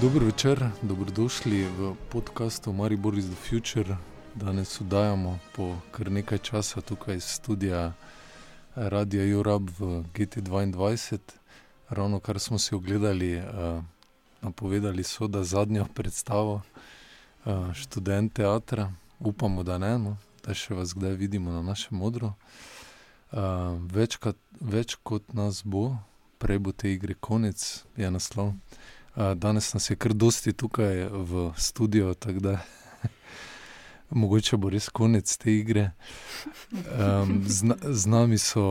Dobro večer, dobrodošli v podkastu Maribor is the Future. Danes oddajamo po kar nekaj časa tukaj iz studia Radia Jurab v GT2. Ravno kar smo si ogledali, uh, napovedali so, da zadnjo predstavo uh, študent teatra, upamo, da ne, no, da še vas kdaj vidimo na našem modru. Uh, več, kot, več kot nas bo, prej bo te igre konec, je naslov. Uh, danes nas je kar dosti tukaj v studiu, tako da mogoče bo res konec te igre. Um, z, z nami so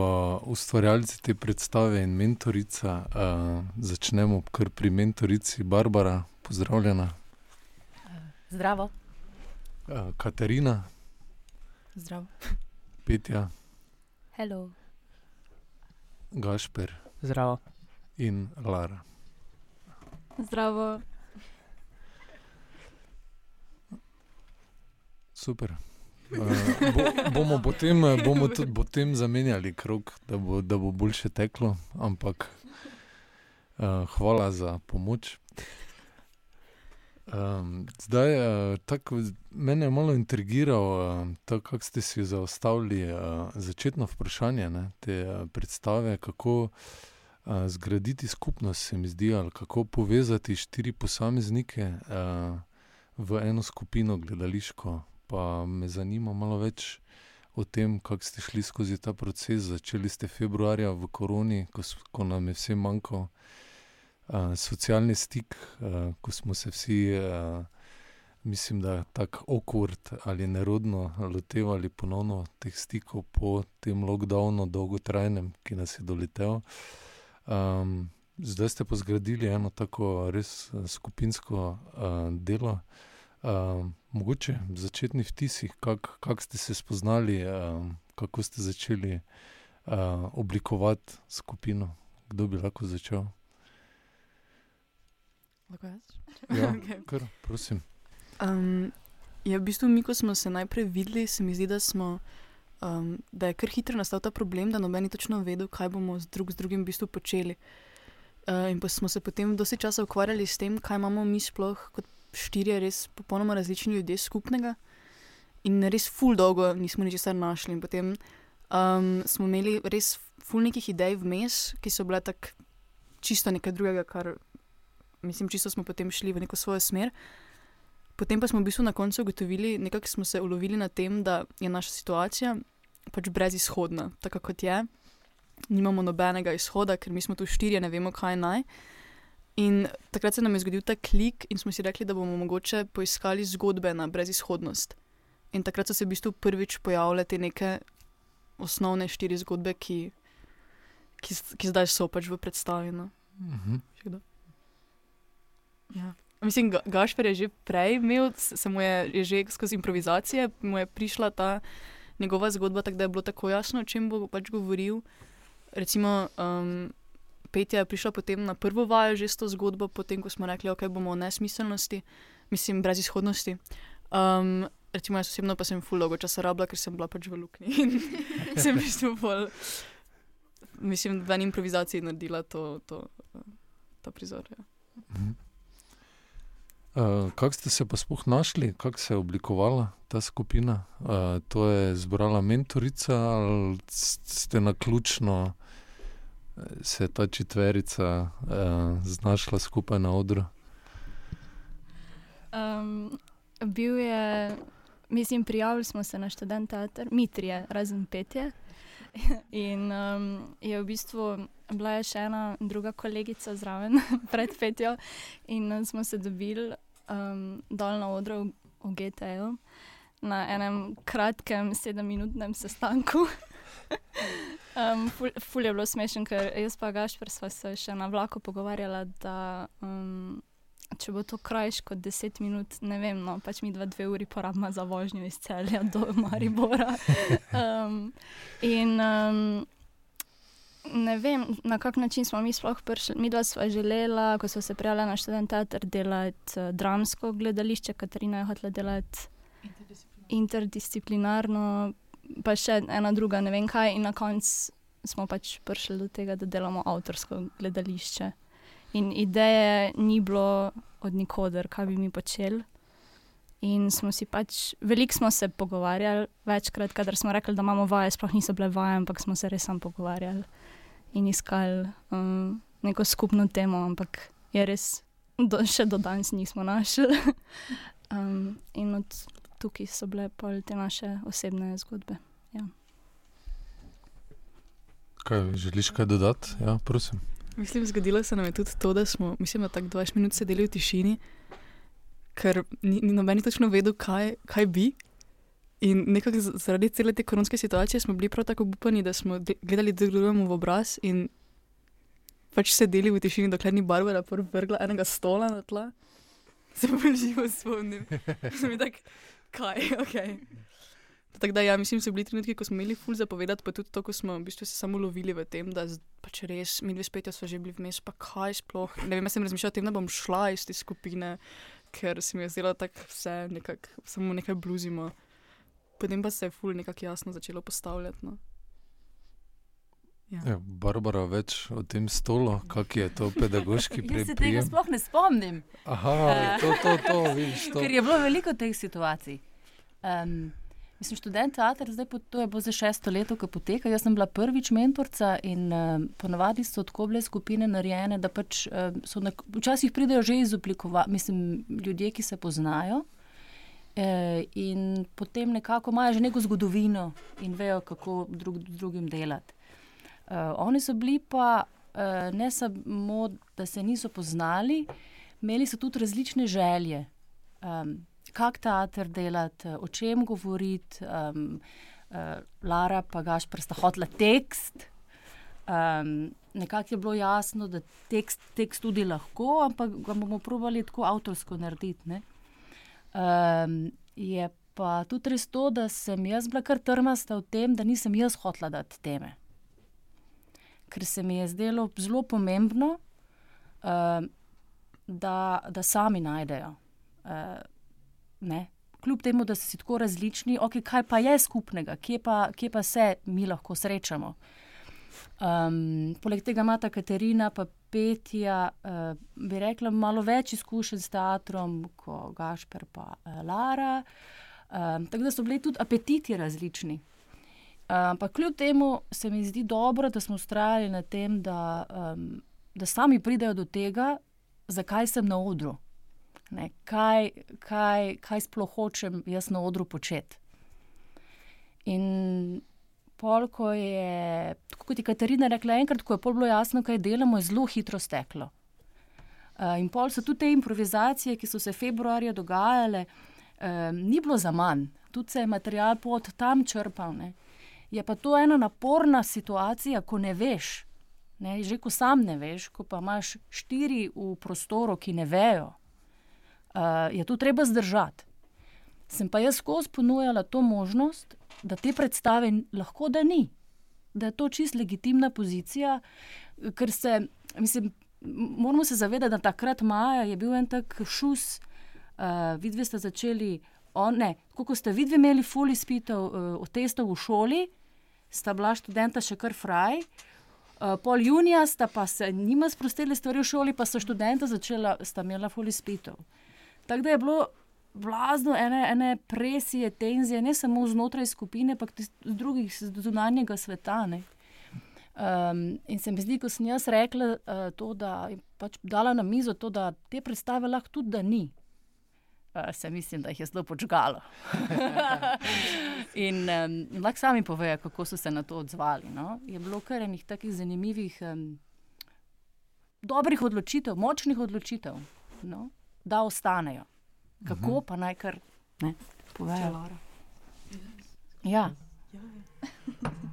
ustvarjalci te predstave in mentorica. Uh, začnemo kar pri mentorici Barbara, pozdravljena. Zdravo. Uh, Katarina, Zdravo. Petja, Hello. Gašper Zdravo. in Lara. Zdravo. Super. Uh, bo, bomo potem, bomo tudi potem zamenjali krok, da bo, da bo boljše teklo, ampak uh, hvala za pomoč. Um, zdaj, uh, tako, mene je malo intrigiral, uh, kako ste si zaustavili uh, začetno vprašanje ne, te uh, predstave, kako uh, zgraditi skupnost, se mi zdi, ali kako povezati štiri posameznike uh, v eno skupino gledališko pa me zanima malo več o tem, kako ste šli skozi ta proces. Začeli ste februarja v koroni, ko, ko nam je vsem manjkal uh, socialni stik, uh, ko smo se vsi, uh, mislim, da tako okvart ali nerodno lotevali ponovno teh stikov po tem lockdownu, dolgotrajnem, ki nas je doletel. Um, zdaj ste pa zgradili eno tako res skupinsko uh, delo. Uh, mogoče začetni vtisi, kako kak ste se spoznali, uh, kako ste začeli uh, oblikovati skupino, kdo bi lahko začel? Lahko jaz? Ja, Okej. kar, prosim. Um, ja, v bistvu, mi, ko smo se najprej videli, se mi zdi, da, smo, um, da je kar hitro nastal ta problem, da noben ni točno vedel, kaj bomo z, drug, z drugim v bistvu počeli. Uh, in pa smo se potem dosti časa ukvarjali s tem, kaj imamo mi sploh kot štirje res popolnoma različni ljudje skupnega. In res ful dolgo nismo ničesar našli. In potem um, smo imeli res ful nekih idej vmes, ki so bile tako čisto nekaj drugega, kar mislim, čisto smo potem šli v neko svojo smer. Potem pa smo v bistvu na koncu ugotovili, nekako smo se ulovili na tem, da je naša situacija pač brezizhodna, tako kot je. Nimamo nobenega izhoda, ker mi smo tu štirje, ne vemo, kaj naj. In takrat se nam je zgodil ta klik, in smo si rekli, da bomo mogoče poiskali zgodbe na brezizhodnost. In takrat so se v bistvu prvič pojavile te neke osnovne štiri zgodbe, ki, ki, ki zdaj so pač v predstavi. No. Mhm. Ja. Mislim, Ga- Gašper je že prej imel, se mu je, je že skozi improvizacije, mu je prišla ta njegova zgodba, tako da je bilo tako jasno, o čem bo pač govoril. Recimo, um, Petja je prišla potem na prvo vajo že s to zgodbo, potem ko smo rekli, ok, bomo o nesmiselnosti, mislim, brez izhodnosti. Um, recimo, jaz osebno pa sem full dolgo časa rabila, ker sem bila pač v luknji in sem v bistvu bolj, mislim, v eni improvizaciji naredila to, to, ta prizor. Ja. Mhm. Uh, kako ste se pa sploh našli, kako se je oblikovala ta skupina? Uh, to je zbrala mentorica ali ste na ključno se je ta četverica uh, znašla skupaj na odru? Um, bil je, mislim, prijavili smo se na študent teater, mi trije, razen petje. In um, je v bistvu bila je še ena druga kolegica zraven pred petjo, in smo se dobili um, dol na odru v, v GTL na enem kratkem sedemminutnem sestanku. Um, ful, ful je bilo smešen, ker jaz pa Gašpr sva se še na vlaku pogovarjala, da um, če bo to krajš kot 10 minut, ne vem, no, pač mi dva dve uri porabimo za vožnjo iz celja do Maribora. Um, in um, ne vem, na kak način smo mi sploh prišli. Mi dva sva želela, ko smo se prijavila na študent teater, delati uh, dramsko gledališče, Katarina je hotela delati interdisciplinarno, pa še ena druga, ne vem kaj, in na koncu smo pač prišli do tega, da delamo avtorsko gledališče. In ideje ni bilo od nikoder, kaj bi mi počeli. In smo si pač, veliko smo se pogovarjali, večkrat, kadar smo rekli, da imamo vaje, sploh niso bile vaje, ampak smo se res sam pogovarjali in iskali um, neko skupno temo, ampak je res, do, še do danes nismo našli. um, in od tukaj so bile pol te naše osebne zgodbe. Kaj, želiš kaj dodati? Ja, prosim. Mislim, zgodilo se nam je tudi to, da smo, mislim, da tako 20 minut sedeli v tišini, ker ni, ni noben točno vedel, kaj, kaj bi. In nekako zaradi cele te koronske situacije smo bili prav tako upani, da smo gledali drug drugemu v obraz in pač sedeli v tišini, dokler ni Barbara vrgla enega stola na tla. Se pa živo spomnim. Sem tak, kaj, ok. Tako da, ja, mislim, so bili trenutki, ko smo imeli ful zapovedati, pa tudi to, ko smo v bistvu se samo lovili v tem, da pač res, mi dve spet smo že bili vmes, pa kaj sploh. Ne vem, jaz sem razmišljala o tem, da bom šla iz te skupine, ker se mi je zdelo tako vse, nekak, samo nekaj bluzimo. Potem pa se je ful nekako jasno začelo postavljati. No. Ja. Ja, Barbara, več o tem stolu, kak je to pedagoški Jaz se tega sploh ne spomnim, Aha, to, to, to, vidiš, to. ker je bilo veliko teh situacij. Um, mislim, študent teater, zdaj po, to je bilo za šesto leto, ko poteka. Jaz sem bila prvič mentorica in um, ponavadi so tako bile skupine narejene, da pač um, so nek, včasih pridejo že iz oblikova, mislim, ljudje, ki se poznajo. Eh, in potem nekako imajo že neko zgodovino in vejo, kako drug, drugim delati. Uh, oni so bili pa uh, ne samo, da se niso poznali, imeli so tudi različne želje. Um, kak teater delati, o čem govoriti. Um, uh, Lara pa Gašpr sta hotla tekst. Um, nekako je bilo jasno, da tekst, tekst tudi lahko, ampak ga bomo probali tako avtorsko narediti. ne. Um, je pa tudi res to, da sem jaz bila kar trmasta v tem, da nisem jaz hotla dati teme. Ker se mi je zdelo zelo pomembno, um, da, da sami najdejo. Uh, ne. Kljub temu, da so si tako različni, okay, kaj pa je skupnega, kje pa, kje pa se mi lahko srečamo. Um, poleg tega ima ta Katarina, pa Petja, uh, bi rekla, malo več izkušenj s teatrom kot Gašper pa uh, Lara. Um, tako da so bili tudi apetiti različni. Ampak kljub temu se mi zdi dobro, da smo ustrajali na tem, da, da sami pridejo do tega, zakaj sem na odru. Ne, kaj, kaj, kaj sploh hočem jaz na odru početi. In pol, ko je, tako kot je Katarina rekla, enkrat, ko je pol bilo jasno, kaj delamo, je zelo hitro steklo. Uh, in pol so tudi te improvizacije, ki so se februarja dogajale, um, ni bilo za manj, tudi se je material pod tam črpal. Ne. Je pa to ena naporna situacija, ko ne veš. Ne, že ko sam ne veš, ko pa imaš štiri v prostoru, ki ne vejo, uh, je to treba zdržati. Sem pa jaz skozi ponujala to možnost, da te predstave lahko da ni, da je to čist legitimna pozicija, ker se, mislim, moramo se zavedati, da takrat maja je bil en tak šus, uh, vidve ste začeli, on, ne, ko ste vidve imeli fuli spitev uh, testov v šoli, sta bila študenta še kar fraj. Uh, pol junija sta pa se njima sprostili stvari v šoli, pa so študenta začela, sta imela fuli spitev. Tako da je bilo blazno ene, ene presije, tenzije, ne samo znotraj skupine, ampak tudi z drugih, z zunanjega sveta. Um, in se mi zdi, ko sem jaz rekla, uh, to, da je pač dala na mizo to, da te predstave lahko tudi da ni. Uh, se mislim, da jih je zelo počgalo. in um, lahko sami povejo, kako so se na to odzvali. No? Je bilo kar enih takih zanimivih, um, dobrih odločitev, močnih odločitev, no? da ostanejo. Kako uh -huh. pa naj kar ne povejo. Ja.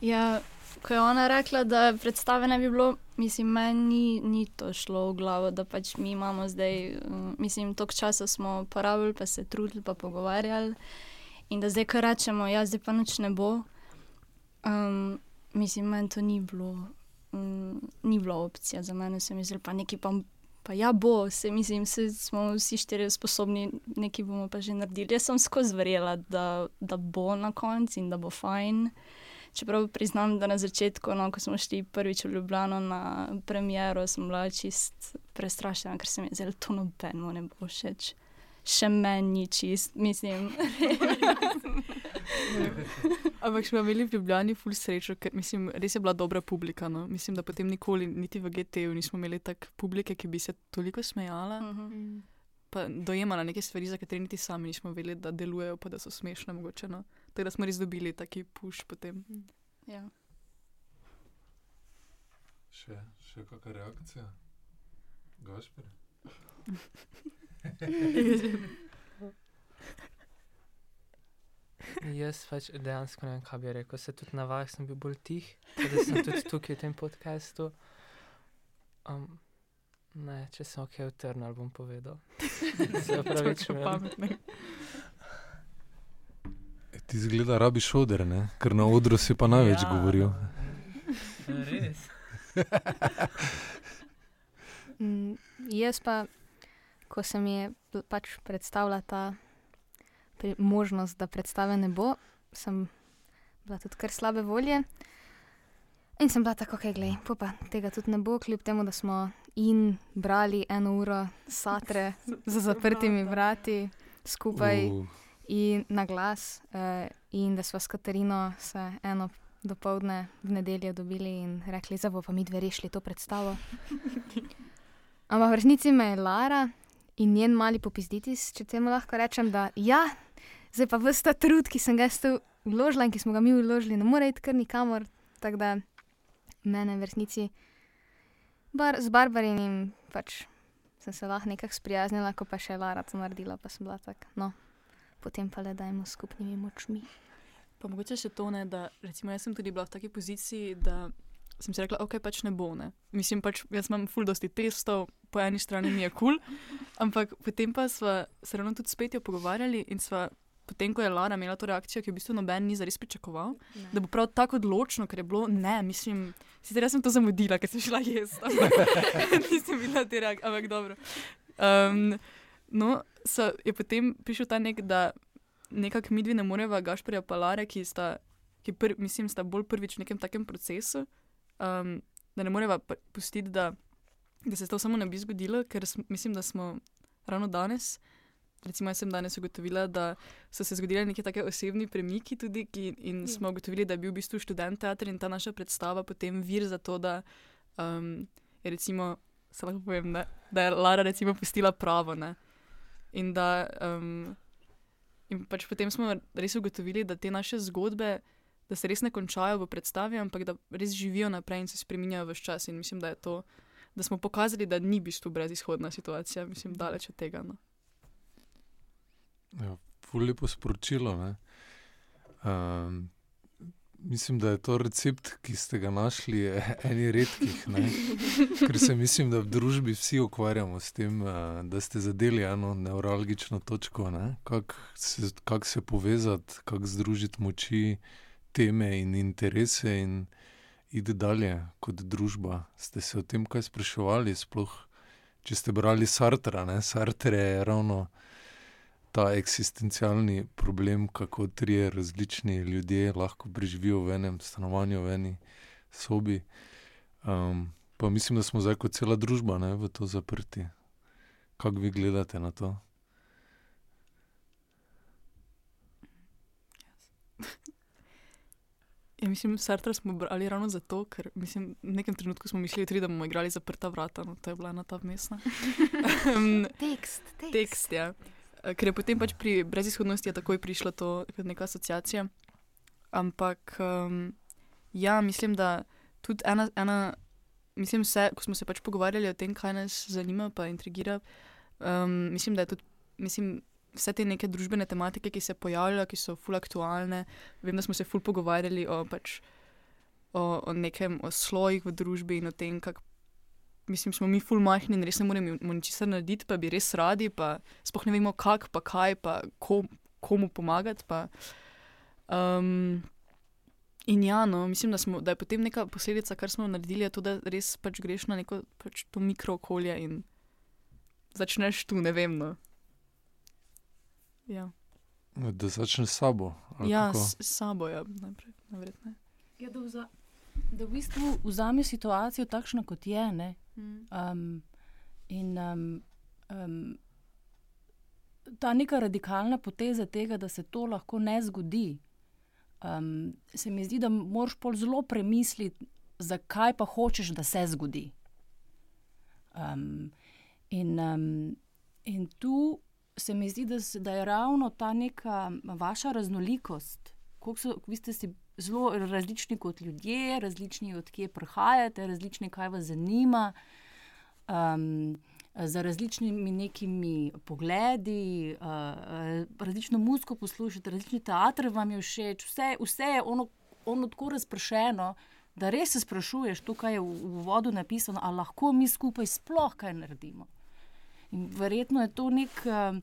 Ja, ko je ona rekla, da predstave ne bi bilo, mislim, meni ni, ni to šlo v glavo, da pač mi imamo zdaj, um, mislim, toliko časa smo porabili, pa se trudili, pa pogovarjali. In da zdaj, ko rečemo, ja, zdaj pa noč ne bo. Um, mislim, meni to ni bilo, um, ni bila opcija za mene, se mi zdi, pa nekaj pa. Pa ja, bo, se mislim, se smo vsi štirje sposobni, nekaj bomo pa že naredili. Jaz sem skozi verjela, da, da bo na koncu in da bo fajn Čeprav priznam, da na začetku, no, ko smo šli prvič v Ljubljano na premiero, sem bila čist prestrašena, ker se mi je zdelo, to nobeno ne bo všeč. Še meni ni čist, mislim. Ampak smo imeli v Ljubljani ful srečo, ker mislim, res je bila dobra publika. No. Mislim, da potem nikoli, niti v GT-ju, nismo imeli tako publike, ki bi se toliko smejala, Mhm. pa dojemala neke stvari, za katere niti sami nismo vedeli, da delujejo, pa da so smešne. Mogoče, no. Tako da smo res dobili taki puš potem. Ja. Še, še kakšna reakcija? Gašper? Jaz pač dejansko ne vem, kaj bi rekel. Se tudi na vajah sem bil bolj tih, da sem tudi tukaj v tem podkastu. Um, ne, če sem ok, utrnil bom povedal. Se opravičujem. pametne. E, ti zgleda, rabiš oder, ne? ker na odru si pa največ ja. govoril. Res. Mm, jaz pa, ko se mi je pač predstavila ta pri, možnost, da predstave ne bo, sem bila tudi kar slabe volje. In sem bila tako, ok, gledaj, pa, pa tega tudi ne bo, kljub temu, da smo in brali eno uro satre za zaprtimi vrati skupaj Uh, in na glas, uh, in da smo s Katarino se eno dopoledne v nedeljo dobili in rekli, da bo pa mi dve rešili to predstavo. Ampak v resnici me je Lara in njen mali popizditis, če temu lahko rečem, da ja, zdaj pa vsta trud, ki sem ga jaz tu vložila in ki smo ga mi vložili, ne more iti kar nikamor. Tako da mene v resnici bar, z Barbarinim pač sem se lahko nekako sprijaznila, ko pa še Lara to naredila, pa sem bila tako. No, potem pa le dajmo s skupnimi močmi. Pa mogoče še to ne, da recimo jaz sem tudi bila v taki poziciji, da sem si rekla, ok, pač ne bo ne. Mislim pač, jaz imam ful dosti testov, po eni strani mi je kul, cool, ampak potem pa smo se ravno tudi spet jo pogovarjali in sva, potem ko je Lara imela to reakcijo, ki jo v bistvu noben ni zares pričakoval, da bo prav tako odločno, ker je bilo ne, mislim, sicer jaz sem to zamudila, ker sem šla jesti, ampak nisem videla te reakcije, ampak dobro. Um, no, so, je potem prišel ta nek, da nekako mi dve ne moreva, Gašporja pa Lare, ki sta, ki pr, mislim, sta bolj prvič v nekem takem procesu, um, da ne moreva pa- pustiti, da, da se to samo ne bi zgodilo, ker sm, mislim, da smo ravno danes. Recimo, jaz sem danes ugotovila, da so se zgodili neki taki osebni premiki, tudi, ki, in Ja. smo ugotovili, da je bil v bistvu študent teatra in ta naša predstava potem vir za to, da um, je recimo, se lahko povem, ne, da je Lara recimo pustila pravo. Ne, in da um, in pač potem smo res ugotovili, da te naše zgodbe, da se res ne končajo v predstavi, ampak da res živijo naprej in se spreminjajo vse čas. In mislim, da je to, da smo pokazali, da ni v bistvu brezizhodna situacija, mislim, daleč od tega. No. Ja, lepo sporočilo. ne. Um, mislim, da je to recept, ki ste ga našli, eh, eni redkih. Ne? Ker se mislim, da v družbi vsi ukvarjamo s tem, uh, da ste zadeli eno nevralgično točko, ne? kako se, kak se povezati, kako združiti moči, teme in interese in iti dalje kot družba. Ste se o tem kaj spraševali, sploh če ste brali Sartra, ne? Sartre je ravno ta eksistencialni problem, kako trije različni ljudje lahko preživijo v enem stanovanju, v eni sobi. Um, pa mislim, da smo zdaj kot cela družba ne, v to zaprti. Kako vi gledate na to? Ja, mislim, Sartra smo brali ravno zato, ker mislim, v nekem trenutku smo mislili, tudi, da bomo igrali zaprta vrata, no to je bila ena ta mestna. Tekst, tekst. tekst. Ja. Ker je potem pač pri brezizhodnosti takoj prišlo to kot neka asociacija. Ampak um, ja, mislim, da tudi ena, ena mislim, vse, ko smo se pač pogovarjali o tem, kaj nas zanima, pa intrigira, um, mislim, da je tudi. Mislim, Vse te neke družbene tematike, ki se pojavljajo, ki so ful aktualne. Vem, da smo se ful pogovarjali o, pač, o, o nekem o slojih v družbi in o tem, kako mislim, smo mi ful majhni in res ne moremo ničesar narediti, pa bi res radi, pa sploh ne vemo, kako, pa kaj, pa kom, komu pomagati. Pa, um, in ja, no, mislim, da, smo, da je potem neka posledica, kar smo naredili, to, da res pač greš na neko pač to mikrookolje in začneš tu, ne vem. No. Ja, Da začneš s sabo. ali ja kako? s, sabo je najprej, najverjetneje. Ja, da, vza, da v bistvu vzame situacijo takšno, kot je. Ne? Um, in um, um, ta neka radikalna poteza tega, da se to lahko ne zgodi, um, se mi zdi, da moraš pol zelo premisliti, zakaj pa hočeš, da se zgodi. Um, in, um, in tu se mi zdi, da, se, da je ravno ta neka vaša raznolikost. So, vi ste si zelo različni kot ljudje, različni od kje prihajate, različni, kaj vas zanima. Um, Z različnimi nekimi pogledi, uh, različno muziko poslušate, različni teatri vam je všeč, vse, vse je ono, ono tako razpršeno, da res se sprašuješ, tukaj je v, v vodu napisano, ali lahko mi skupaj sploh kaj naredimo. In verjetno je to nek, uh,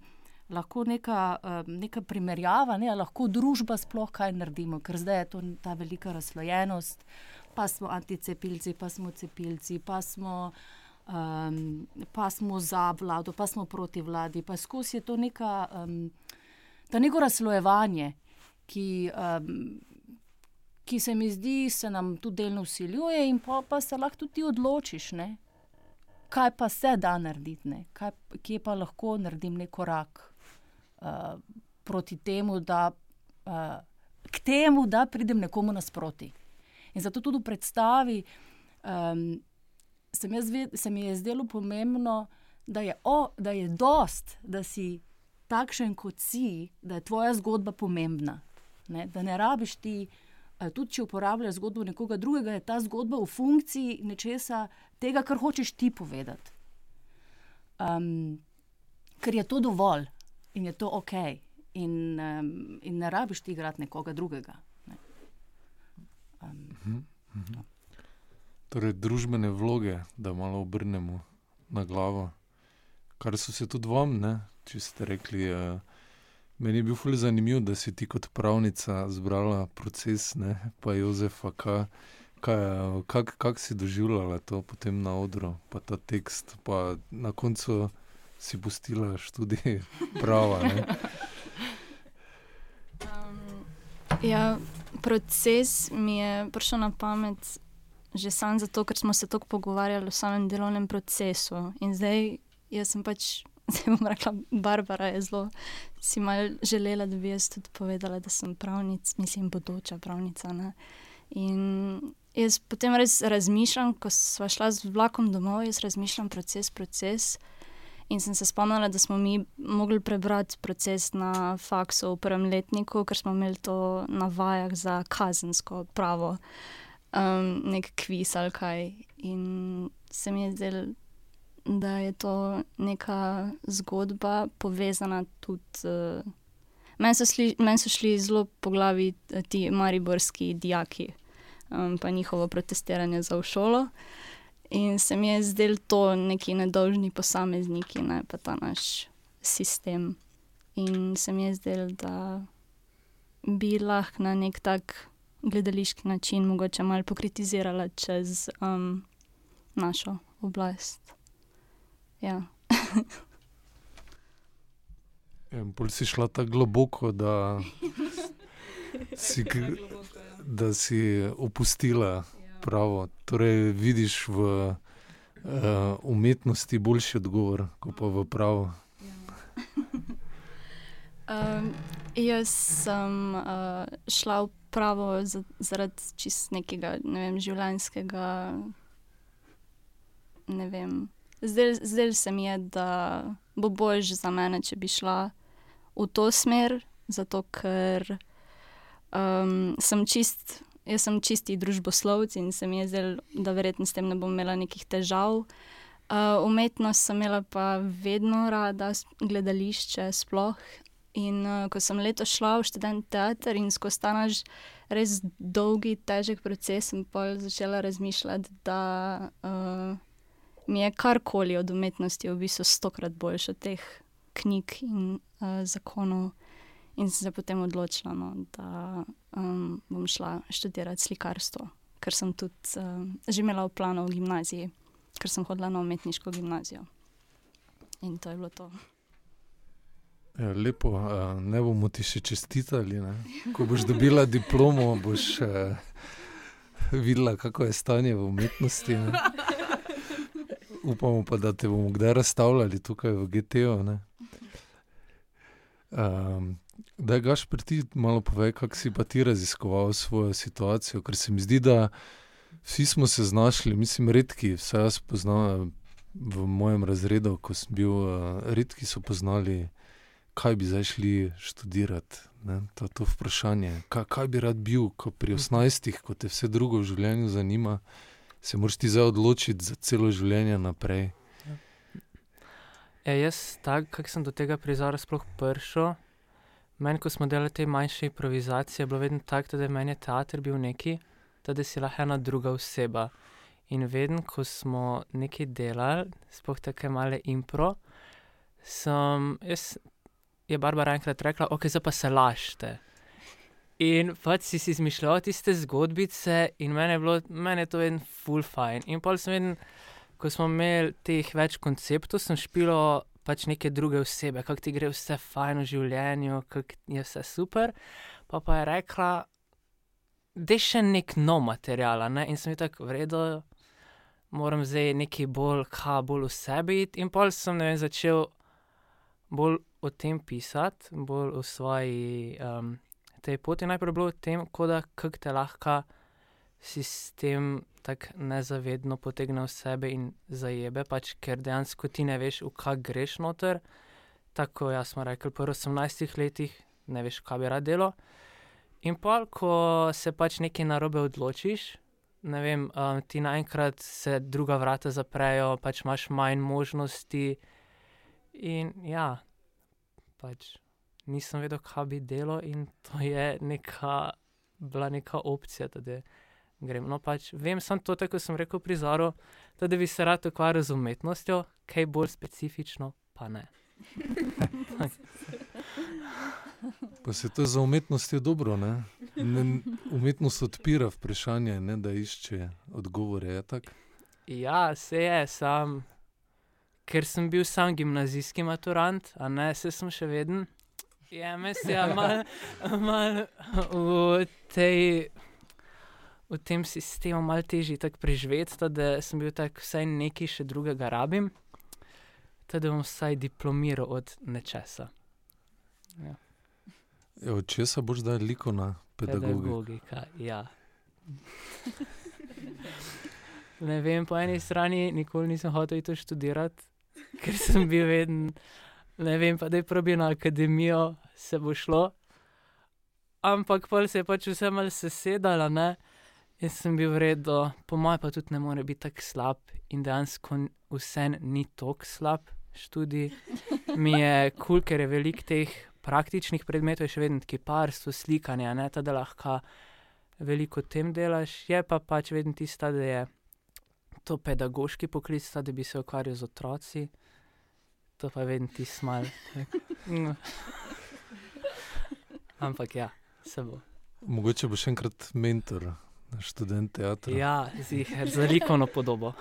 lahko neka, uh, neka primerjava, ne, lahko družba sploh kaj naredimo, ker zdaj je to ta velika razslojenost, pa smo anticepilci, pa smo cepilci, pa smo. Um, pa smo za vlado, pa smo proti vladi, pa skozi je to neka, um, neko razslojevanje, ki, um, ki se mi zdi, se nam tudi delno usiljuje, in pa, pa se lahko tudi odločiš, ne? Kaj pa se da narediti, kaj, kje pa lahko naredim neki korak uh, proti temu, da, uh, k temu, da pridem nekomu nasproti. In zato tudi v predstavi. Um, se mi, zve, se mi je zdelo pomembno, da je, o, da je dost, da si takšen, kot si, da je tvoja zgodba pomembna. Ne? Da ne rabiš ti, eh, tudi če uporabljaš zgodbo nekoga drugega, je ta zgodba v funkciji nečesa, tega, kar hočeš ti povedati. Um, ker je to dovolj in je to ok, in, um, in ne rabiš ti igrati nekoga drugega. Ne? Um, uh -huh, uh -huh. Torej, družbene vloge, da malo obrnemo na glavo. Kar so se tudi vam, ne? če ste rekli. Uh, meni je bil fully zanimiv, da si ti kot pravnica zbrala proces, ne? pa Jozefa, kaj, kaj, kak, kak si doživljala to potem na odru, pa ta tekst, pa na koncu si pustila študij prava. Um, ja, proces mi je prišel na pamet že sam zato, ker smo se tako pogovarjali o samem delovnem procesu. In zdaj, jaz sem pač, zdaj bom rekla, Barbara je zelo, si mal želela, da bi jaz tudi povedala, da sem pravnica, mislim, bodoča pravnica. Ne? In jaz potem res razmišljam, ko smo šla z vlakom domov, jaz razmišljam proces, proces. In sem se spomnila, da smo mi mogli prebrati proces na faksu v prvem letniku, ker smo imeli to na vajah za kazensko pravo um, nek kviz ali kaj. In se mi je zdelo, da je to neka zgodba povezana tudi. Uh, Meni so, men so šli zelo po glavi eh, ti mariborski dijaki, um, pa njihovo protestiranje za v šolo. In se mi je zdel to neki nedolžni posamezniki, ne pa ta naš sistem. In se mi je zdel, da bi lahko na nek tak gledališki način mogoče malo pokritizirala čez um, našo oblast. Ja. Bolj si šla tako globoko, da si, da si opustila pravo. Torej, vidiš v uh, umetnosti boljši odgovor, kot pa v pravu. Um, jaz sem uh, šla v pravo zaradi čist nekega ne vem, življenjskega. Ne vem. Zdaj, zdaj se mi je, da bo bolj za mene, če bi šla v to smer, zato ker um, sem čist. Jaz sem čisti družboslovec in se mi je zdelo, da verjetno s tem ne bom imela nekih težav. Uh, umetnost sem imela pa vedno rada, gledališče sploh. In uh, ko sem letos šla v študent teater in skozi ta naš res dolgi, težek proces, sem pa začela razmišljati, da uh, mi je karkoli od umetnosti v bistvu stokrat boljše od teh knjig in uh, zakonov. In sem se potem odločila, no, da um, bom šla študirati slikarstvo, ker sem tudi uh, že imela v planu v gimnaziji, ker sem hodila na umetniško gimnazijo. In to je bilo to. Ja, lepo, ne bomo ti še čestitali. Ne? Ko boš dobila diplomo, boš videla, kako je stanje v umetnosti. Ne? Upamo pa, da te bomo kdaj razstavljali tukaj v GTO. Um, da, gaš, pri ti malo povej, kako si pa ti raziskoval svojo situacijo, ker se mi zdi, da vsi smo se znašli, mislim, redki, vse jaz poznam v mojem razredu, ko sem bil, uh, redki so poznali, kaj bi zdaj šli študirati. Ne, to, to vprašanje, kaj, kaj bi rad bil, ko pri 18, ko te vse drugo v življenju zanima, se moraš ti zdaj odločiti za celo življenje naprej. E, jaz, tako kot sem do tega prizora sploh prišel, meni, ko smo delali te manjše improvizacije, je bilo vedno tako, da je meni teater bil neki, da si lahko ena druga oseba. In vedno, ko smo nekaj delali, sploh tako male impro, sem jaz, je Barbara enkrat rekla, ok, zdaj pa se lažete. In pač si si izmišljal tiste zgodbice, in meni je bilo, meni je to en full fine. In pol sem vedno, ko smo imeli teh več konceptov, sem špilo pač neke druge osebe, kako ti gre vse fajn v življenju, kako je vse super. Pa pa je rekla, da je še nek nov material, ne? in sem jih tako vredno, moram zdaj nekaj bolj, ka bolj v sebi. In pol sem vem, začel bolj o tem pisati, bolj o svoji um, tej poti. Najprej bilo o tem, kako te lahko sistem tako nezavedno potegne v sebe in zajebe, pač, ker dejansko ti ne veš, v kaj greš noter. Tako jaz smo rekli, po 18 letih ne veš, kaj bi rad delo. In pa, ko se pač nekaj narobe odločiš, ne vem, um, ti naenkrat se druga vrata zaprejo, pač imaš manj možnosti. In ja, pač nisem vedel, kaj bi delo, in to je neka, bila neka opcija. Tudi grem. No, pač vem, sem to, kot sem rekel, prizoril, da bi se rad ukvarjal z umetnostjo, kaj bolj specifično, pa ne. pa se to za umetnost je dobro. Ne? Ne, umetnost odpira vprašanje, ne, da išče odgovore. Ja, se je, sam, ker sem bil sam gimnazijski maturant, a ne se sem še vedno. Je, mislim, da mal, mal v tej v tem sistemu malo težje tako preživeti, da sem bil tako vsaj nekaj še drugega rabim, da bom vsaj diplomiral od nečesa. Ja. Ja, od česa boš zdaj likovna pedagogika? pedagogika ja. ne vem, po eni strani nikoli nisem hotel to študirati, ker sem bil vedno, ne vem, pa da je probil na akademijo, se bo šlo. Ampak pa se je pač vse malce sesedalo, ne. Jaz sem bil vredno, po mojem, pa tudi ne more biti tako slab, in dejansko vse ni tako slab študij. Mi je kul, cool, ker je veliko teh praktičnih predmetov, še vedno kiparstvo, slikanje, ne ta, da lahko veliko tem delaš, je pa pač vedno tista, da je to pedagoški poklic, da bi se ukvarjal z otroci. To pa vedno ti smal. Ampak ja, se bo. Mogoče bo še enkrat mentor študent teatra. Ja, ziher, za likovno podobo.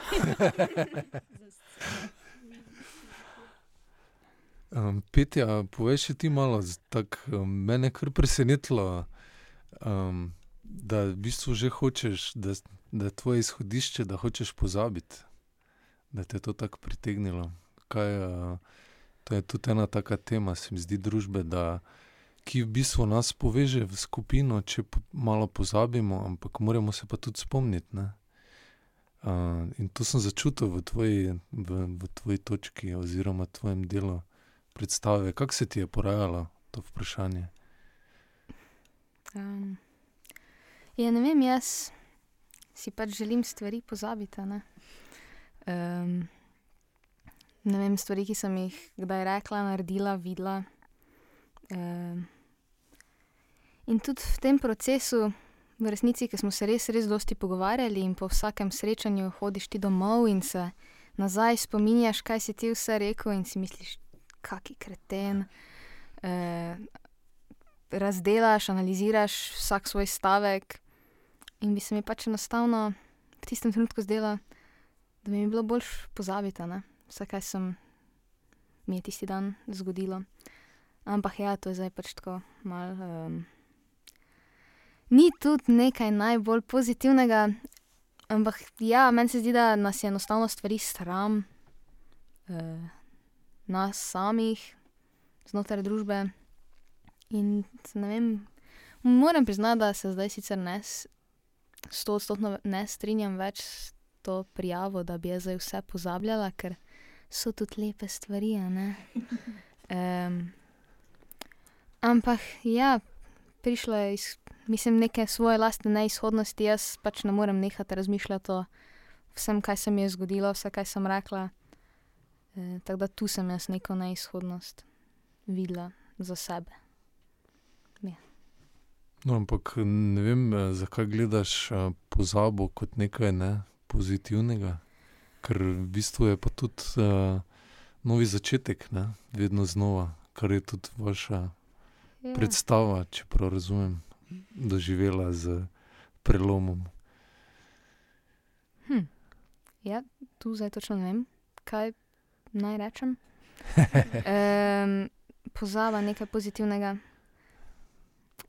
um, Petja, poveš ti malo, tak, um, mene je kar presenetilo, um, da v bistvu že hočeš, da, da je tvoje izhodišče, da hočeš pozabiti, da te je to tako pritegnilo. Kaj, uh, to je tudi ena taka tema, se mi zdi, družbe ki v bistvu nas poveže v skupino, če malo pozabimo, ampak moramo se pa tudi spomniti. Uh, in to sem začutil v tvoji, v, v tvoji točki, oziroma tvojem delu predstave. Kako se ti je porajalo to vprašanje? Um, ja, ne vem, jaz si pač želim stvari pozabiti. Um, ne vem, stvari, ki sem jih kdaj rekla, naredila, videla. Um, In tudi v tem procesu, v resnici, ki smo se res, res dosti pogovarjali, in po vsakem srečanju hodiš ti domov in se nazaj spominjaš, kaj si ti vse rekel, in si misliš, kaki kreten. Eh, razdelaš, analiziraš vsak svoj stavek, in bi se mi pač enostavno v tistem trenutku zdelo, da bi mi bilo bolj pozabiti, vse, kaj sem mi tisti dan zgodilo. Ampak ja, to je zdaj pač tako malo. Um, ni tudi nekaj najbolj pozitivnega, ampak ja, meni se zdi, da nas je enostavno stvari sram, uh, nas samih, znotraj družbe. In ne vem, moram priznati, da se zdaj sicer ne, sto odstotno ne strinjam več s to prijavo, da bi jaz zdaj vse pozabljala, ker so tudi lepe stvari. Um, ampak ja, prišlo je iz, mislim, neke svoje lastne neizhodnosti, jaz pač ne morem nehati razmišljati o vsem, kaj se mi je zgodilo, vse, kaj sem rekla. E, tako da tu sem jaz neko neizhodnost videla za sebe. Ja. No, ampak ne vem, eh, zakaj gledaš eh, pozabo kot nekaj ne, pozitivnega, ker v bistvu je pa tudi uh, novi začetek, ne, vedno znova, kar je tudi vaša Ja. predstava, če prav razumem, doživela z prelomom. Hm. Ja, tu zdaj točno ne vem, kaj naj rečem. Um, pozaba nekaj pozitivnega.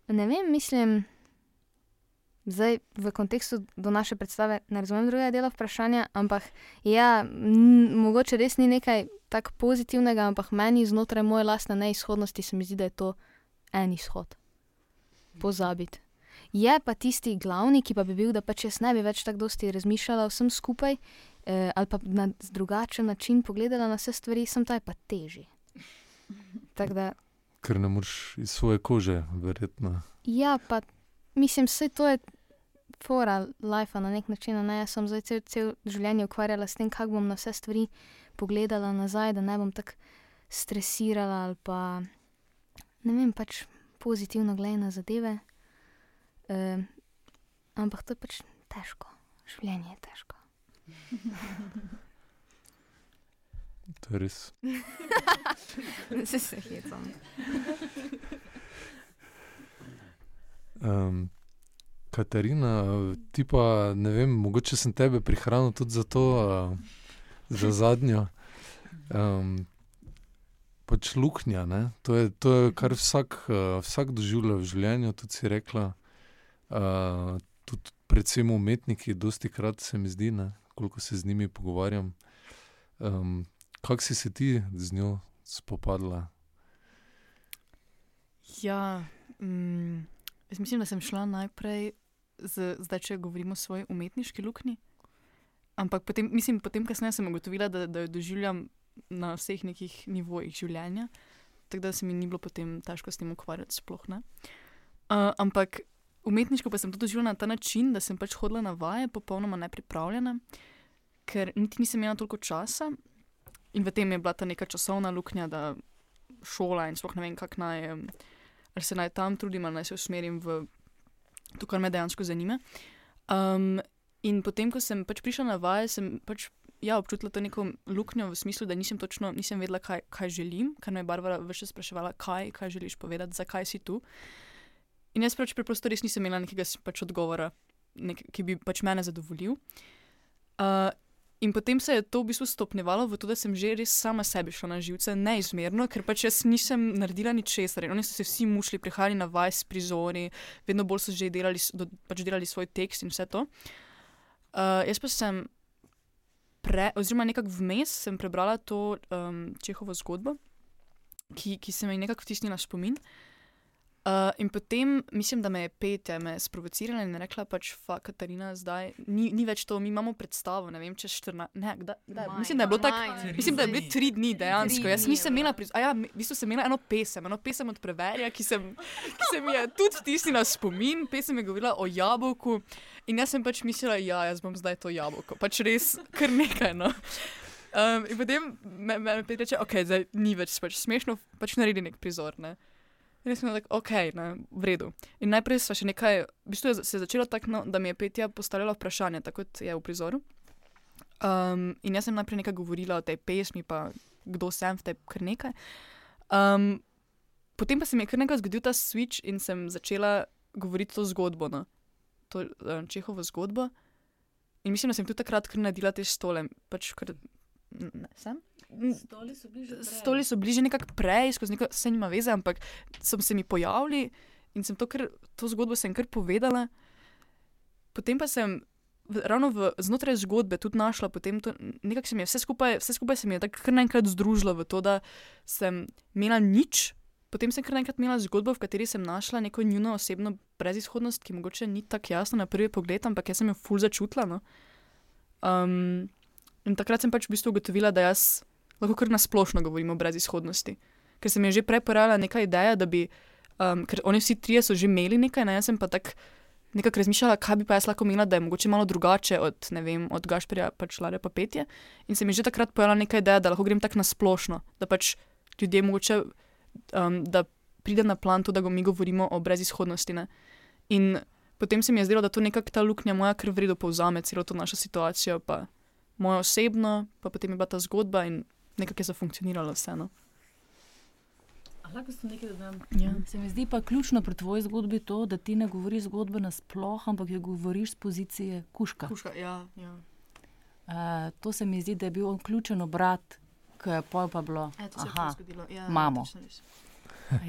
Ne vem, mislim, zdaj v kontekstu do naše predstave ne razumem drugega dela vprašanja, ampak ja, mogoče res ni nekaj tako pozitivnega, ampak meni znotraj moje lastne neizhodnosti se mi zdi, da je to en izhod. Pozabiti. Je pa tisti glavni, ki pa bi bil, da pač jaz ne bi več tako dosti razmišljala vsem skupaj, eh, ali pa na drugačen način pogledala na vse stvari, sem ta je pa težji. Ker ne moreš iz svoje kože, verjetno. ja, pa mislim, vse to je fora life na nek način. Ne? Jaz sem zdaj cel, cel življenje ukvarjala s tem, kako bom na vse stvari pogledala nazaj, da ne bom tako stresirala ali pa ne vem, pač pozitivno gledala na zadeve. Um, ampak to je pač težko, življenje je težko. To je res. Se se hecam. Um, Katarina, ti pa ne vem, mogoče sem tebe prihranil tudi za to, uh, za zadnjo. Um, pač luknja, to je, to je kar vsak, uh, vsak doživlja v življenju, tudi si rekla. Uh, tudi predvsem umetniki, dosti krat se mi zdi, ne? koliko se z njimi pogovarjam. Um, Kako si se ti z njo spopadla? Ja, mm, jaz mislim, da sem šla najprej, z, zdaj če govorimo o svoji umetniški luknji. Ampak potem, mislim, potem kasneje sem ugotovila, da, da jo doživljam na vseh nekih nivojih življenja, tako da se mi ni bilo potem težko s tem ukvarjati. Sploh, ne. uh, ampak umetniško pa sem to doživljala na ta način, da sem pač hodila na vaje, popolnoma nepripravljena, ker niti nisem imela toliko časa. In v tem je bila ta neka časovna luknja, da šola in sploh ne vem, kako naj, em, ali se naj tam trudim, ali naj se usmerim v to, kar me dejansko zanima. Um, in potem, ko sem pač prišla na vaje, sem pač ja, občutila to neko luknjo v smislu, da nisem točno nisem vedela, kaj, kaj želim, ker me je Barbara več spraševala, kaj, kaj želiš povedati, zakaj si tu. In jaz pač preprosto res nisem imela nekega pač odgovora, nek, ki bi pač mene zadovoljil. Uh, In potem se je to v bistvu stopnjevalo v to, da sem že res sama sebi šla na živce, neizmerno, ker pač jaz nisem naredila ničesar. Oni so se vsi mušli, prihajali na vaj s prizori, vedno bolj so že delali, do, pač delali svoj tekst in vse to. Uh, jaz pa sem, pre, oziroma nekako vmes, sem prebrala to um, Čehovo zgodbo, ki, ki se mi je nekako vtisnila v spomin. Uh, in potem mislim, da me je Petja me sprovocirala in rekla, pač, fa, Katarina, zdaj ni, ni več to, mi imamo predstavo, ne vem, čez 14, ne, kdaj, kdaj, Maj, mislim, da je bilo tako. maj. Mislim, da je bilo tri dni dejansko. Tri Jaz nisem imela, priz... a ja, v bistvu sem imela eno pesem, eno pesem od Preverja, ki, sem, ki se mi je tudi vtisnila v spomin. Pesem je govorila o jabolku in jaz sem pač mislila, ja, jaz bom zdaj to jabolko. Pač res kar nekaj. No. Um, in potem me, me, me reče, ok, zdaj ni več pač smešno, pač naredi nek prizor. Ne. In jaz sem tako, ok, ne, v redu. In najprej sva še nekaj, v bistvu je se je začelo tako, no, da mi je Petja postavljala vprašanje, tako kot je v prizoru. Um, in jaz sem najprej nekaj govorila o tej pesmi, pa kdo sem v tej kar nekaj. Um, potem pa se mi je kar nekaj zgodil ta switch in sem začela govoriti to zgodbo, no. to um, Čehovo zgodbo. In mislim, da sem tudi takrat kar naredila te stole, pač kar sem. Stoli so bliže. Stoli so bliže nekako prej, skozi neko, vse nima veze, ampak so se mi pojavili in sem to, kar, to zgodbo sem kar povedala. Potem pa sem v, ravno v, znotraj zgodbe tudi našla, potem to, nekako se mi je vse skupaj, vse skupaj se mi je tako kar naenkrat združilo v to, da sem imela nič. Potem sem kar naenkrat imela zgodbo, v kateri sem našla neko njuno osebno brezizhodnost, ki mogoče ni tako jasna na prvi pogled, ampak jaz sem jo ful začutila. No? Um, in takrat sem pač v bistvu ugotovila, da jaz lahko kar nasplošno govorim o brezizhodnosti. Ker se mi je že prej porajala neka ideja, da bi, um, ker oni vsi trije so že imeli nekaj, ne? jaz sem pa tako nekako razmišljala, kaj bi pa jaz lahko imela, da je mogoče malo drugače od, ne vem, od Gašperja pač Lare pa petje. In se mi je že takrat pojavila neka ideja, da lahko grem tako nasplošno, da pač ljudje mogoče, um, da pride na plan to, da go mi govorimo o brezizhodnosti. Ne? In potem se mi je zdelo, da to nekako ta luknja moja krv vredo povzame celo to našo situacijo, pa mojo osebno, pa potem je bila ta zgodba in nekako je zafunkcioniralo vseeno. Lahko sem nekaj dodam. Ja. Se mi zdi pa ključno pri tvoji zgodbi to, da ti ne govoriš zgodbe nasploh, ampak jo govoriš z pozicije kuška. Kuška, ja, ja. Uh, to se mi zdi, da je bil on ključen obrat, ki je pol pa bilo. E, to se je Aha, pa zgodilo. Ja, točno res.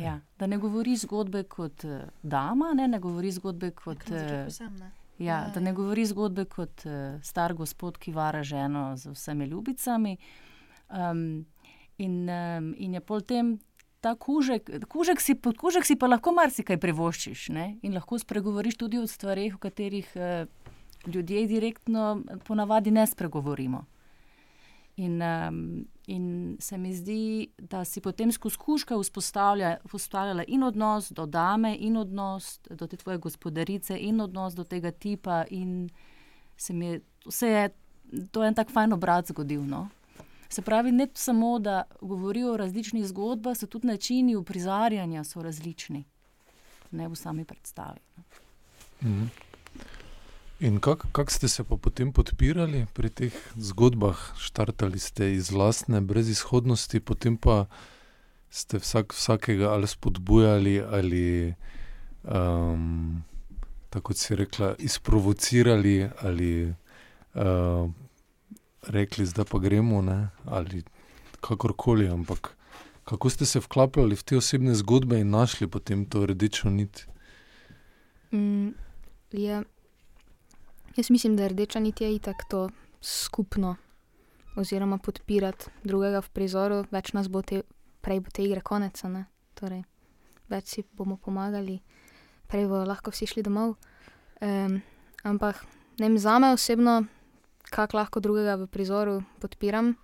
ja. Da ne govoriš zgodbe kot uh, dama, ne, ne govoriš zgodbe kot. Ja, Ja, da ja. ne govoriš zgodbe kot uh, star gospod, ki vara ženo z vsemi ljubicami. Um, in, um, in je pol tem. Ta kužek, kužek, si, pod kužek si pa lahko marsikaj privoščiš ne? in lahko spregovoriš tudi o stvarih, o katerih eh, ljudje direktno ponavadi ne spregovorimo. In, um, in se mi zdi, da si potem skozi kužka vzpostavlja, vzpostavljala in odnos do dame, in odnos do te tvoje gospodarice, in odnos do tega tipa. In se mi je, se je, to je en tak fajn obrat zgodil. No? Se pravi, ne samo, da govorijo o različnih zgodbah, so tudi načini uprizarjanja različni, ne v sami predstavi. no. Mhm. In kako kak ste se pa potem podpirali pri teh zgodbah? Štartali ste iz lastne brezizhodnosti, potem pa ste vsak, vsakega ali spodbujali ali, um, tako kot si rekla, izprovocirali ali uh, rekli, zdaj pa gremo, ne? ali kakorkoli. Ampak kako ste se vklapljali v te osebne zgodbe in našli potem to rdečo nit? Mm, je, jaz mislim, da rdeča nit je itak to skupno, oziroma podpirati drugega v prizoru, več nas bo te, prej bo te igre konec, torej več si bomo pomagali, prej bodo lahko vsi šli domov. Um, ampak ne vem, za me osebno, kako lahko drugega v prizoru podpiram,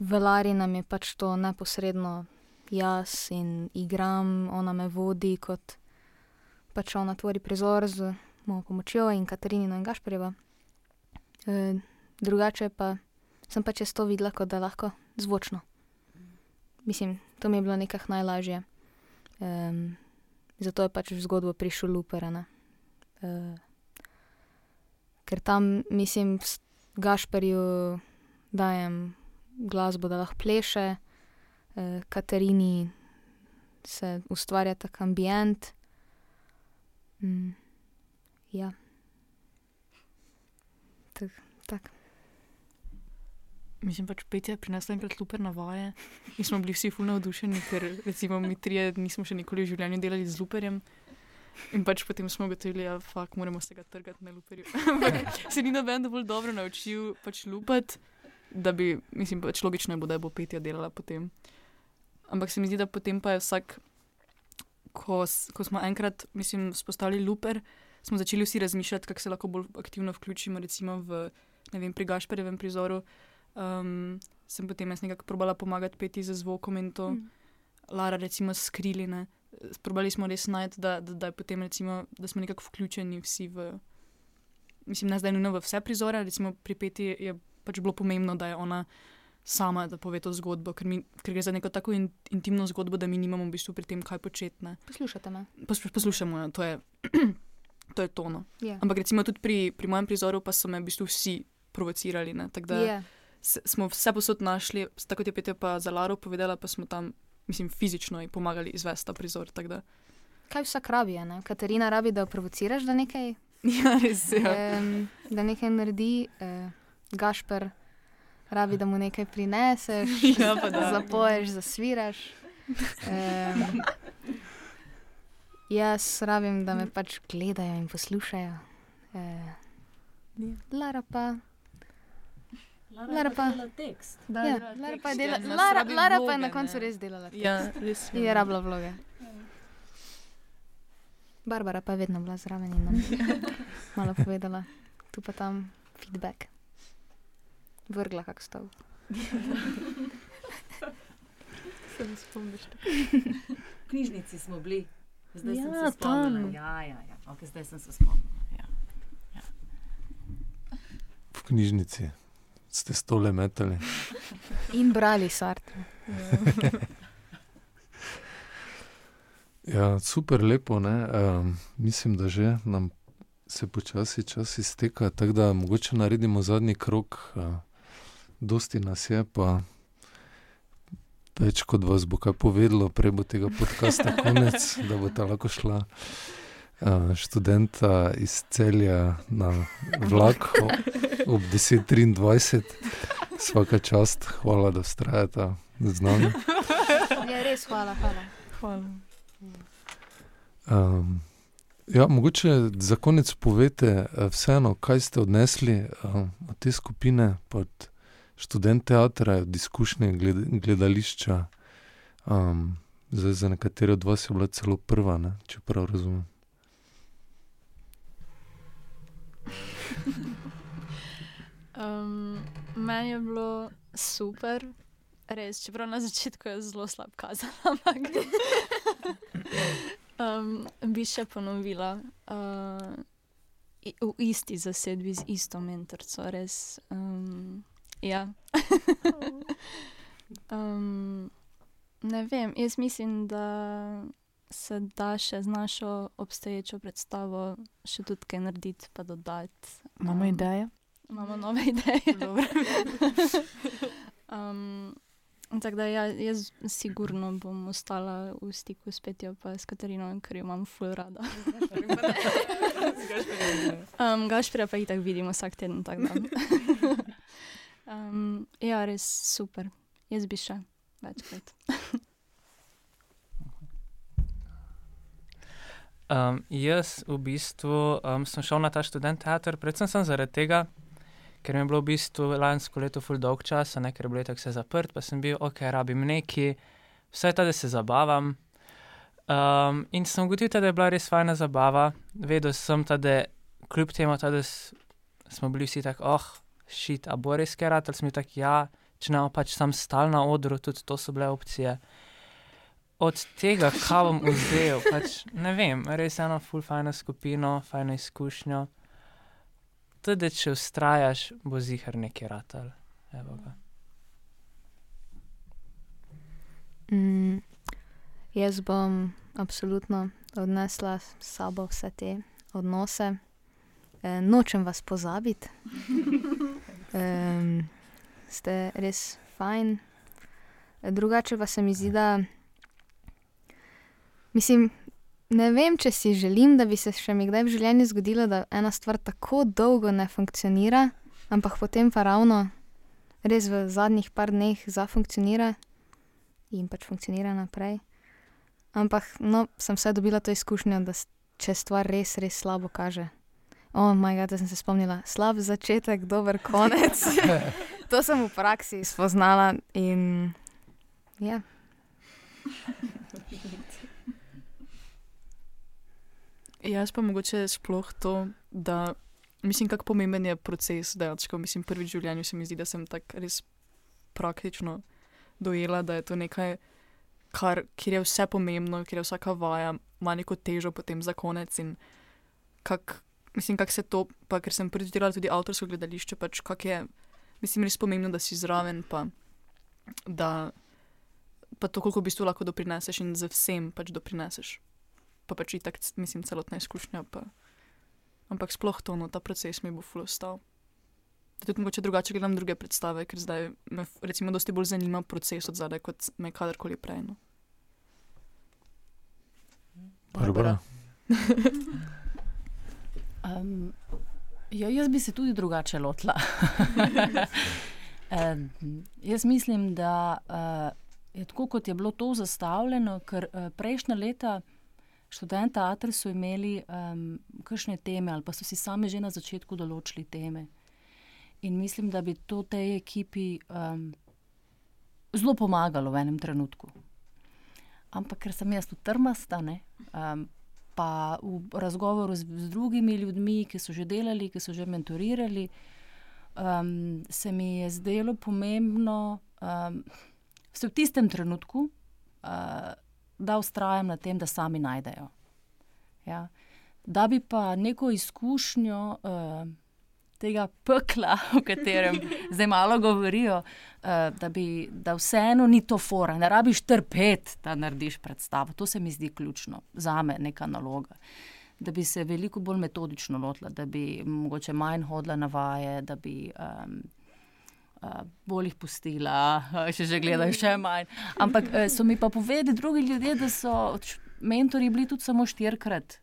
v Lari nam je pač to neposredno jaz in igram, ona me vodi kot pač ona tvori prizor z mojo pomočjo in Katarinino in Gašperjeva. E, drugače pa sem pač jaz to videla, da lahko zvočno. Mislim, to mi je bilo nekako najlažje. Um, zato je pač v zgodbo prišel Luper. a ne. E, ker tam, mislim, s Gašperju dajem glasbo, da lahko pleše, e, Katarini se ustvarja tak ambient. Ja. Tak, tak. Mislim pač petje prineslo enkrat luper na vaje in smo bili vsi fulno navdušeni, ker recimo mi trije nismo še nikoli v življenju delali z luperjem. In pač potem smo ugotovili, da fakt, moramo se ga trgati na luperju. Se ni noben dovolj dobro naučil pač lupati, da bi, mislim, pač logično je, bo, da bo petja delala potem. Ampak se mi zdi, da potem pa je vsak, ko, ko smo enkrat, mislim, spostavili luper, smo začeli vsi razmišljati, kako se lahko bolj aktivno vključimo, recimo v, ne vem, pri Gašperjevem prizoru. Um, sem potem jaz nekako probala pomagati peti za zvokom in to. Mm. Lara, recimo, skriline. Probali smo res najti, da, da, da, potem, recimo, da smo nekako vključeni vsi v. Mislim, ne zdaj nujno v vse prizore, recimo pri Peti je pač bilo pomembno, da je ona sama, da pove to zgodbo, ker, mi, ker gre za neko tako in, intimno zgodbo, da mi nimamo v bistvu pri tem, kaj početi. ne. Poslušate me. Pos, poslušamo to je, to je tono. Ja. Ampak recimo tudi pri, pri mojem prizoru pa so me v bistvu vsi provocirali. ne, Tako da Je. s- smo vse posod našli, tako kot je Petja pa za Laro povedala, pa smo tam, mislim, fizično ji pomagali izvesti ta prizor. Kaj vsak rabi? Ne? Katarina rabi, da jo provociraš, da nekaj, ja, res je. Ja. um, da nekaj naredi, uh, Gašper rabi, da mu nekaj prineseš, Ja, zapoješ, zasviraš. Um, Jaz rabim, da me pač gledajo in poslušajo. Eh, Lara pa. Lara pa- dela tekst. Da, Ja, da, Lara tekst, pa je, ja, dela, nas Lara, Lara pa je vloge, na ne. koncu res delala. tekst. Ja, res Je rabila vloge. Barbara pa je vedno bila zraven in nam malo povedala, tu pa tam feedback. Vrgla kak stav. Se ne spomniš. V knjižnici smo bili. Zdaj sem Ja, se spomnila. tam. Ja, ja, ja. Okay, zdaj sem se spomnila. Ja. V knjižnici ste stole metali. In brali Sartre. Ja, super lepo. Um, mislim, da že nam se počasi čas izteka, tako da mogoče naredimo zadnji krok. Uh, dosti nas je, pa več kot vas bo kaj povedalo, prej bo tega podcasta konec, da bo ta lahko šla. Uh, študenta iz celja na vlak ob 10:23, vsaka čast, hvala, da vztrajate z nami. Ja, res hvala, hvala. Hvala. Um, ja, mogoče za konec povete, eh, vseeno, kaj ste odnesli um, od te skupine, od študent teatra, od izkušnje gled, gledališča. Um, zdaj, za nekatere od vas je bila celo prva, ne, če prav razumem. Um, meni je bilo super, res, čeprav na začetku je zelo slab kazal, ampak um, bi še ponovila. Uh, v isti zasedbi z isto mentorico, res. Um, ja. um, ne vem, jaz mislim, da se da še z našo obstoječo predstavo še tudi kaj narediti, pa dodati. Imamo Um, ideje? Imamo nove ideje. Dobro. um, tako da ja, jaz sigurno bom ostala v stiku s Petjo pa s Katarino, ker jo imam ful rada. um, Gašpira pa itak vidimo vsak teden. tako da. Um, ja, res super. Jaz bi še večkrat. Um, jaz v bistvu um, sem šel na ta študent teater, predvsem sem zaradi tega, ker mi je bilo v bistvu lansko leto ful dolg čas, ne, ker je bilo tako vse zaprt, pa sem bil, ok, rabim neki, vse ta, da se zabavam. Um, in sem ugotovil, da je bila res fajna zabava. Vedel sem, da kljub temu, da smo bili vsi tako, oh, šit, a bo res kaj rad, ali smo tako, ja, če ne pač sam stal na odru, tudi to so bile opcije. Od tega, kaj bom vzel, pač, ne vem, res eno full fajno skupino, fajno izkušnjo. Tudi, če ustrajaš, bo zihar neki ratal. Evo ga. Mm, jaz bom absolutno odnesla s sabo vse te odnose. E, nočem vas pozabiti. Um, ste res fajn. Drugače pa se mi zdi, da. Mislim, ne vem, če si želim, da bi se še mi kdaj v življenju zgodilo, da ena stvar tako dolgo ne funkcionira, ampak potem pa ravno res v zadnjih par dneh zafunkcionira in pač funkcionira naprej. Ampak, no, sem vsaj dobila to izkušnjo, da če stvar res, res slabo kaže. O, moj bog, da sem se spomnila, slab začetek, dober konec. to sem v praksi spoznala in ja. Jaz pa mogoče sploh to, da mislim, kako pomemben je proces dejansko. Mislim, prvič v življenju se mi zdi, da sem tako res praktično dojela, da je to nekaj, kar, kjer je vse pomembno, kjer je vsaka vaja, ima neko težo potem za konec. In mislim, kako se to, pa ker sem prvič delala tudi avtorsko gledališče, pač kak je, mislim, res pomembno, da si zraven, pa da pa to, koliko v bistvu lahko doprineseš in z vsem pač doprineseš pa pač itak, mislim, celotna izkušnja. Pa. Ampak sploh to, no, ta proces mi bo full ostal. Da Tudi mogoče drugače gledam druge predstave, ker zdaj me recimo dosti bolj zanima proces od zadaj, kot me kadarkoli prej. No. Barbara. Um, ja, jaz bi se tudi drugače lotila. um, jaz mislim, da uh, je tako, kot je bilo to zastavljeno, ker uh, prejšnja leta študenti teatra so imeli um, kakšne teme, ali pa so si sami že na začetku določili teme. In mislim, da bi to tej ekipi um, zelo pomagalo v enem trenutku. Ampak ker sem jaz tu trmasta, ne, um, pa v razgovoru z, z drugimi ljudmi, ki so že delali, ki so že mentorirali, um, se mi je zdelo pomembno, um, se v tistem trenutku, uh, da ustrajam na tem, da sami najdejo. Ja. Da bi pa neko izkušnjo uh, tega pekla, o katerem zdaj malo govorijo, uh, da, bi, da vseeno ni to fora, ne rabiš trpeti, da narediš predstavo. To se mi zdi ključno, za me neka naloga. Da bi se veliko bolj metodično lotila, da bi mogoče manj hodila na vaje, da bi um, uh, bolj jih pustila, če že gledajo še manj. Ampak uh, so mi pa povedali drugi ljudje, da so mentori bili tudi samo štirikrat.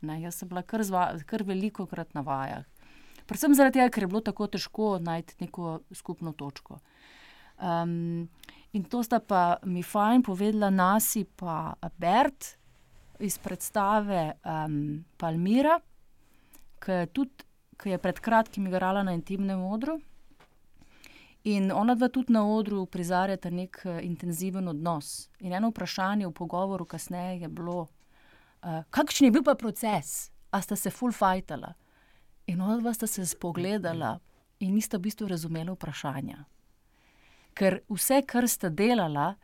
Ne, jaz sem bila kar, zva, kar veliko krat na vajah. Predvsem zaradi tega, ker je bilo tako težko najti neko skupno točko. Um, in to sta pa mi fajn povedala Nasi pa Bert iz predstave um, Palmira, ki je, tudi, ki je pred kratkim igrala na intimnem odru. In ona dva tudi na odru prizarjata nek uh, intenziven odnos. In eno vprašanje v pogovoru kasneje je bilo, uh, kakšen je bil pa proces, a sta se full fightala. In ona dva sta se spogledala in nista v bistvu razumela vprašanja. Ker vse, kar sta delala,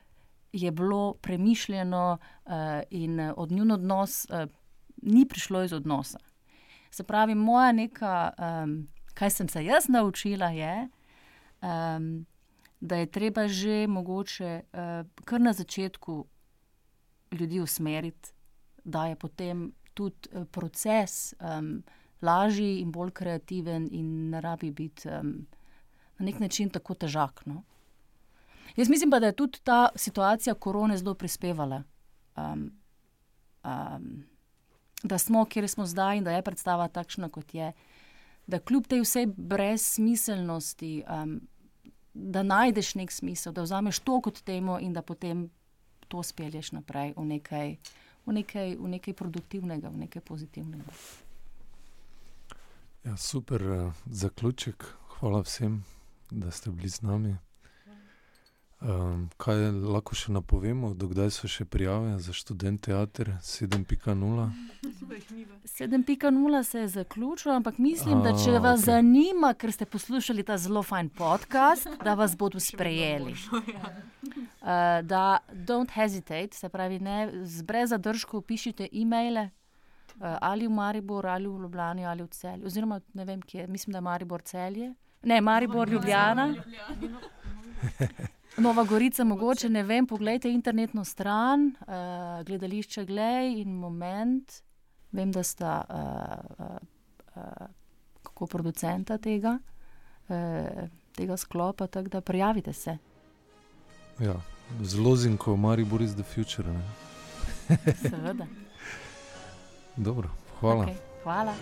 je bilo premišljeno uh, in od njun odnos uh, ni prišlo iz odnosa. Se pravi, moja neka, kaj sem se jaz naučila, je, da je treba že mogoče kar na začetku ljudi usmeriti, da je potem tudi proces lažji in bolj kreativen, in ne rabi biti um, na nek način tako težak. No? Jaz mislim pa, da je tudi ta situacija korone zelo prispevala. Um, um, Da smo, kjer smo zdaj, in da je predstava takšna, kot je, da kljub tej vsej brezsmiselnosti, um, da najdeš nek smisel, da vzameš to kot temo in da potem to spelješ naprej v nekaj, v nekaj, v nekaj produktivnega, v nekaj pozitivnega. Ja, super uh, zaključek. Hvala vsem, da ste bili z nami. Um, kaj lahko še napovemo, dokdaj so še prijave za študent teater 7.0? 7.0 se je zaključil, ampak mislim, da če vas okay. zanima, ker ste poslušali ta zelo fajn podcast, da vas bodo sprejeli. Uh, da, don't hesitate, se pravi, ne, brez zadržkov pišite e-maile. Uh, ali v Maribor, ali v Ljubljani, ali v Celju. Oziroma, ne vem, kje, mislim, da je Maribor celje. Ne, Maribor, Ljubljana. Nova Gorica, mogoče ne vem, pogledajte internetno stran, uh, gledališče Glej in Moment. Vem, da sta uh, uh, kako producenta tega, uh, tega sklopa, tako da prijavite se. Ja, zelo zinko, Maribor is the future. Seveda. Dobro, hvala. Okay, hvala.